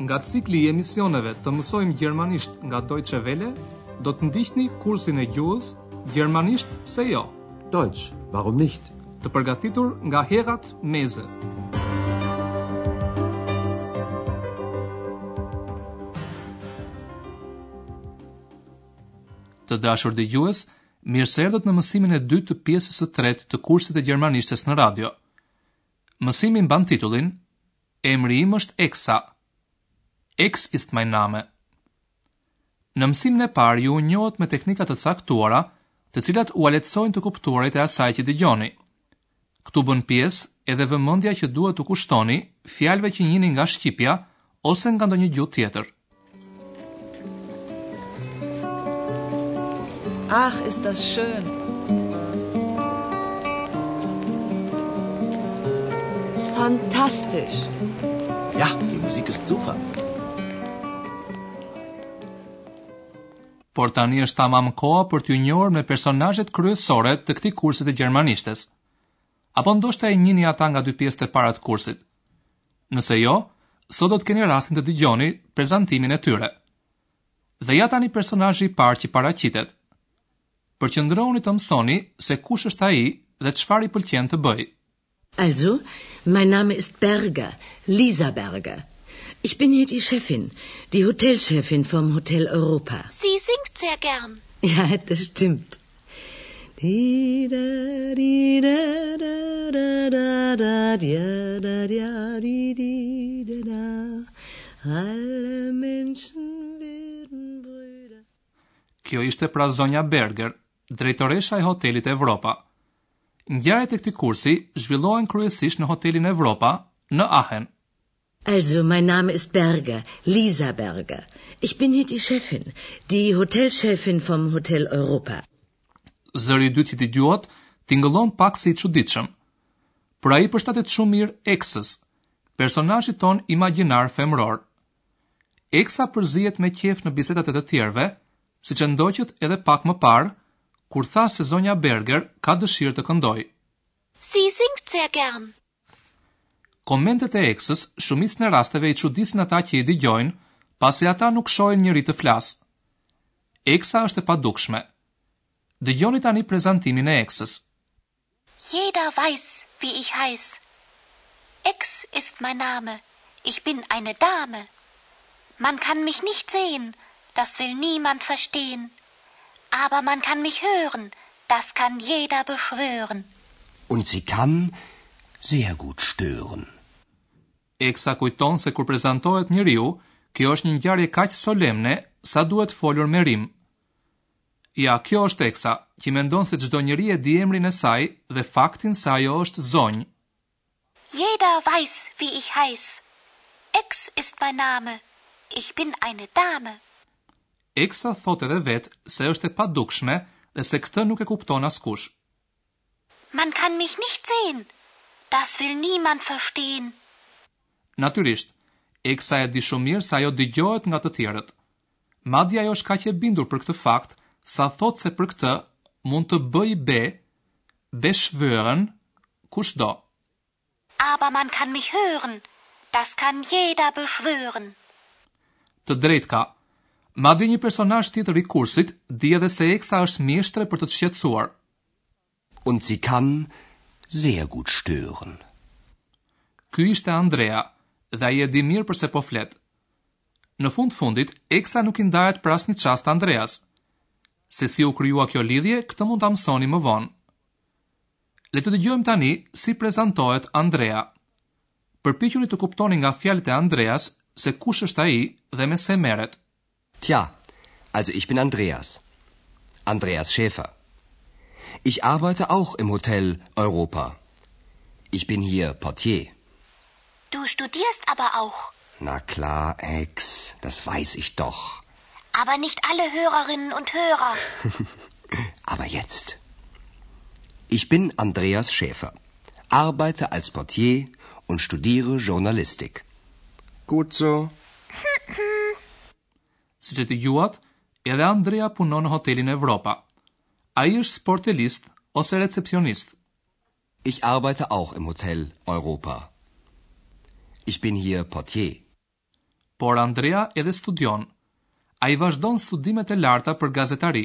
Nga cikli i emisioneve të mësojmë gjermanisht nga Deutsche Welle, do të ndiqni kursin e gjuhës Gjermanisht pse jo? Deutsch, warum nicht? Të përgatitur nga Herrad Meese. Të dashur dëgjues, mirë se erdhët në mësimin e dytë të pjesës së tretë të kursit të gjermanishtes në radio. Mësimi mban titullin Emri im është Eksa. Ex ist mein Name. Në mësimin e parë ju u njohët me teknika të caktuara, të cilat jua lehtësojnë të kuptuarit e asaj që dëgjoni. Këtu bën pjesë edhe vëmendja që duhet t'u kushtoni fjalëve që njihni nga shqipja ose nga ndonjë gjuhë tjetër. Ach, ist das schön. Fantastisch. Ja, die Musik ist super. por tani është tamam koha për t'ju njohur me personazhet kryesore të këtij kursi të gjermanishtes. Apo ndoshta i njihni ata nga dy pjesët e para të kursit. Nëse jo, sot do të keni rastin të dëgjoni prezantimin e tyre. Dhe ja tani personazhi i parë që paraqitet. Përqendrohuni të mësoni se kush është ai dhe çfarë i pëlqen të bëjë. Also, mein Name ist Berger, Lisa Berger. Ich bin hier die Chefin, die Hotelchefin vom Hotel Europa. Sie singt sehr gern. Ja, das stimmt. Kjo ishte pra zonja Berger, Drejtoresha e Hotelit Evropa. Ngjarjet e këtij kursi zhvillohen kryesisht në Hotelin Evropa në Aachen. Also, mein Name ist Berger, Lisa Berger. Ich bin hier die Chefin, die Hotelchefin vom Hotel Europa. Zëri i dytë që dëgjuat tingëllon pak si i çuditshëm. Por ai përshtatet shumë mirë eksës, personazhit tonë imagjinar femëror. Eksa përzihet me qejf në bisedat e të tjerëve, Siç e ndoqët edhe pak më parë, kur tha se zonja Berger ka dëshirë të këndojë. Sie singt sehr gern. Komentet e eksës shumicën e rasteve i çudisin ata që i dëgjojnë, pasi ata nuk shohin njeri të flasë. Eksa është e padukshme. Dëgjoni tani prezantimin e eksës. Jeda vajs vi i hajs. Eks ist mein name. Ich bin eine dame. Man kann mich nicht sehen. Das will niemand verstehen. Aber man kann mich hören. Das kann jeder beschwören. Und sie kann sehr gut stören. Eksa kujton se kur prezentohet njeriu, kjo është një ngjarje kaq solemne sa duhet folur me rim. Ja, kjo është Eksa, që mendon se çdo njeri e di emrin e saj dhe faktin se ajo është zonjë. Jeder weiß wie ich heiß. Ex ist mein Name. Ich bin eine Dame. Eksa thotë edhe vetë se është e padukshme dhe se këtë nuk e kupton askush. Man kann mich nicht sehen. Das will niemand verstehen. Natyrisht, Eksa e di shumë mirë se ajo dëgjohet nga të tjerët. Madje ajo është kaq e bindur për këtë fakt sa thotë se për këtë mund të bëjë be, beschwören, kushdo. Aber man kann mich hören, das kann jeder beschwören. Të drejtë ka. Madje një personazh tjetër i kursit di edhe se Eksa është mjeshtre për të të shqetësuar. Und sie kann sehr gut stören. Ky ishte Andrea dhe ai e di mirë përse po flet. Në fund të fundit, Eksa nuk i ndahet për asnjë çast Andreas. Se si u krijua kjo lidhje, këtë mund ta mësoni më vonë. Le të dëgjojmë tani si prezantohet Andrea. Përpiquni të kuptoni nga fjalët e Andreas se kush është ai dhe me se merret. Tja, also ich bin Andreas. Andreas Schäfer. Ich arbeite auch im Hotel Europa. Ich bin hier Portier. Du studierst aber auch. Na klar, Ex, das weiß ich doch. Aber nicht alle Hörerinnen und Hörer. aber jetzt. Ich bin Andreas Schäfer, arbeite als Portier und studiere Journalistik. Gut so. Siç e dëgjuat, edhe Andrea punon në hotelin Evropa. Ai është sportelist ose recepcionist. Ich arbeite auch im Hotel Europa. Ich bin hier Portier. Por Andrea edhe studion. Ai vazhdon studimet e larta për gazetari.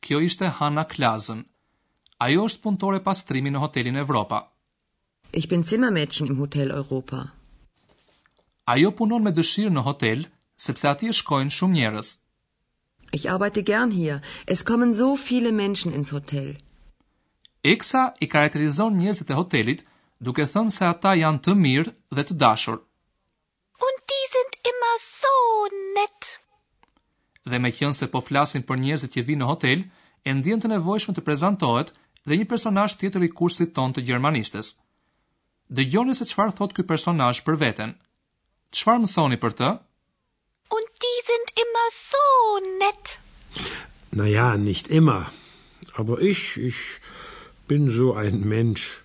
Kjo ishte Hanna Klasen. Ajo është punëtore pastrimi në hotelin Evropa. Ich bin Zimmermädchen im Hotel Europa. Ajo punon me dëshirë në hotel, sepse atje shkojnë shumë njerëz. Ich arbeite gern hier. Es kommen so viele Menschen ins Hotel. Eksa i karakterizon njerëzit e hotelit duke thënë se ata janë të mirë dhe të dashur. Und die sind immer so nett. Dhe meqenëse po flasim për njerëzit që vijnë në hotel, e ndien të nevojshme të prezantohet dhe një personazh tjetër i kursit tonë të gjermanishtes. Dëgjoni se çfarë thotë ky personazh për veten. Çfarë mësoni për të? Und die sind immer so nett. Naja, nicht immer. Aber ich, ich bin so ein Mensch.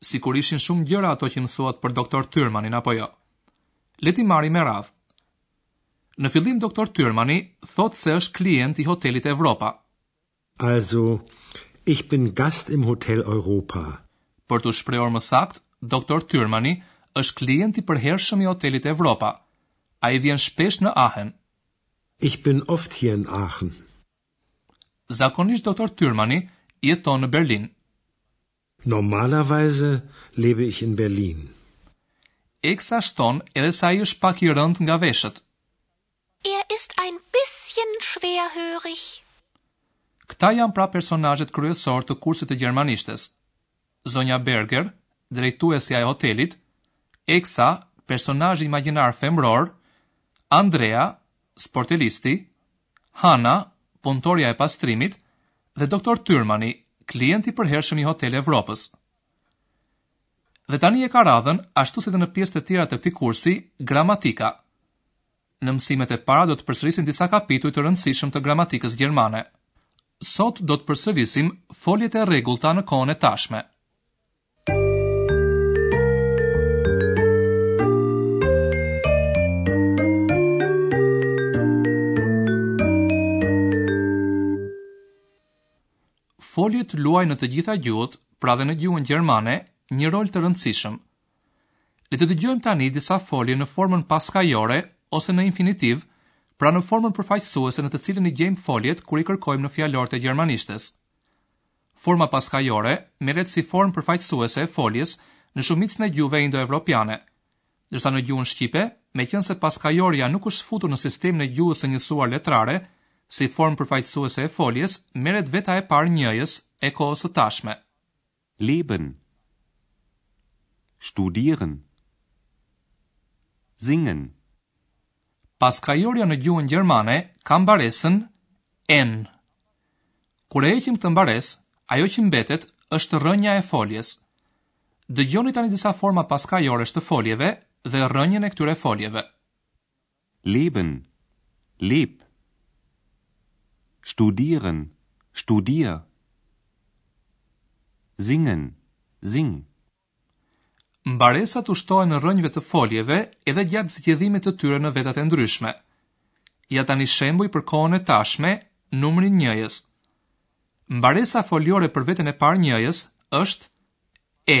Sikur ishin shumë gjëra ato që mësuat për doktor Tyrmanin apo jo. Le t'i marrim me radhë. Në fillim doktor Tyrmani thotë se është klient i hotelit Evropa. Also, ich bin Gast im Hotel Europa. Për t'u shprehur më saktë, doktor Tyrmani është klient i përhershëm i hotelit Evropa. Ai vjen shpesh në Aachen. Ich bin oft hier in Aachen. Zakonisht doktor Tyrmani jeton në Berlin. Normalerweise lebe ich in Berlin. Eksa shton edhe se ai është pak i rëndë nga veshët. Er ist ein bisschen schwerhörig. Këta janë pra personazhet kryesorë të kursit të gjermanishtes. Zonja Berger, drejtuesja e hotelit, Eksa, personazhi imagjinar femëror, Andrea, sportelisti, Hana, punëtorja e pastrimit dhe doktor Tyrmani, klient i përhershëm i Hotel Evropës. Dhe tani e ka radhën, ashtu si dhe në pjesët e tjera të këtij kursi, gramatika. Në mësimet e para do të përsërisim disa kapituj të rëndësishëm të gramatikës gjermane. Sot do të përsërisim foljet e rregullta në kohën e tashme. Foljet luajnë në të gjitha gjuhët, pra dhe në gjuhën gjermane, një rol të rëndësishëm, Le të dëgjojmë tani disa folje në formën paskajore ose në infinitiv, pra në formën përfaqësuese në të cilën i gjejmë foljet kur i kërkojmë në fjalorët e gjermanishtes. Forma paskajore merret si formë përfaqësuese e foljes në shumicën e gjuhëve indoevropiane, ndërsa në gjuhën shqipe, meqenëse paskajorja nuk është futur në sistemin e gjuhës së njësuar letrare, si formë përfaqësuese e foljes merret veta e parë njëjës e kohës së tashme. Leben Studieren Singen Paskajorja në gjuhën gjermane ka mbaresën en. Kur e heqim këtë mbaresë, ajo që mbetet është rrënja e foljes. Dëgjoni tani disa forma paskajoresh të foljeve dhe rrënjën e këtyre foljeve. Leben, leb. Studieren, studier. Singen, sing. Mbaresat u shtohen rrënjëve të foljeve edhe gjatë zgjedhimit të tyre në vetat e ndryshme. Ja tani shembuj për kohën e tashme, numrin njëjës. Mbaresa foljore për vetën e parë njëjës është e.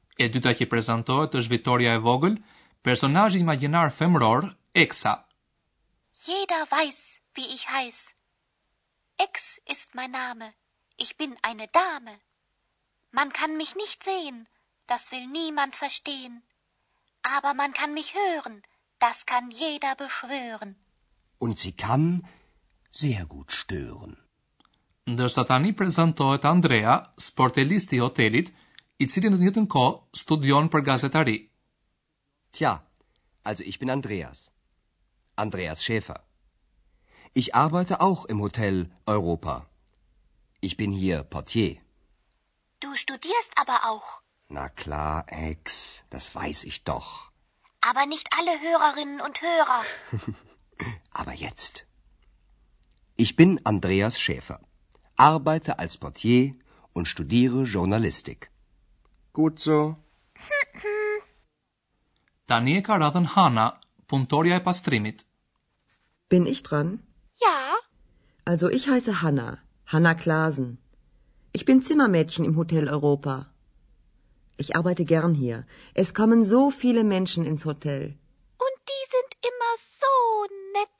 E dyta që prezantohet është Vitoria e vogël, personazh imagjinar femror, Exa. Jeder weiß, wie ich heiße. Ex ist mein Name. Ich bin eine Dame. Man kann mich nicht sehen, das will niemand verstehen, aber man kann mich hören, das kann jeder beschwören. Und sie kann sehr gut stören. Ndërsa tani prezantohet Andrea, sportelisti i hotelit, i cili në të njëjtën kohë studion për gazetari. Tja, also ich bin Andreas. Andreas Schäfer. Ich arbeite auch im Hotel Europa. Ich bin hier Portier. Du studierst aber auch. Na klar, Ex, das weiß ich doch. Aber nicht alle Hörerinnen und Hörer. aber jetzt. Ich bin Andreas Schäfer, arbeite als Portier und studiere Journalistik. Kuco. Tani e ka radhën Hana, punëtorja e pastrimit. Bin ich dran? Ja. Also ich heiße Hanna, Hanna Klasen. Ich bin Zimmermädchen im Hotel Europa. Ich arbeite gern hier. Es kommen so viele Menschen ins Hotel. Und die sind immer so nett.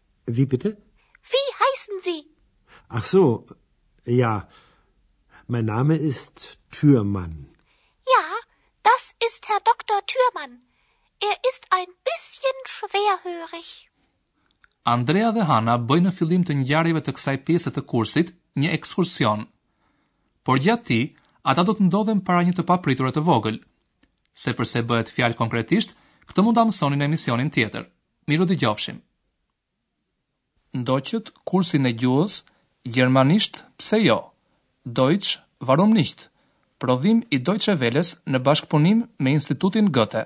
Wie bitte? Wie heißen Sie? Ach so, ja. Mein Name ist Türmann. Ja, das ist Herr Dr. Türmann. Er ist ein bisschen schwerhörig. Andrea dhe Hana bëjnë në fillim të ngjarjeve të kësaj pjese të kursit një ekskursion. Por gjatë tij, ata do të ndodhen para një të papriture të vogël. Se përse bëhet fjalë konkretisht, këtë mund ta mësoni në emisionin tjetër. Mirudëgjofshim. Ndoqët kursin e gjuhës gjermanisht pse jo, Deutsch warum nicht? Prodhim i Deutsche Welles në bashkëpunim me Institutin Goethe.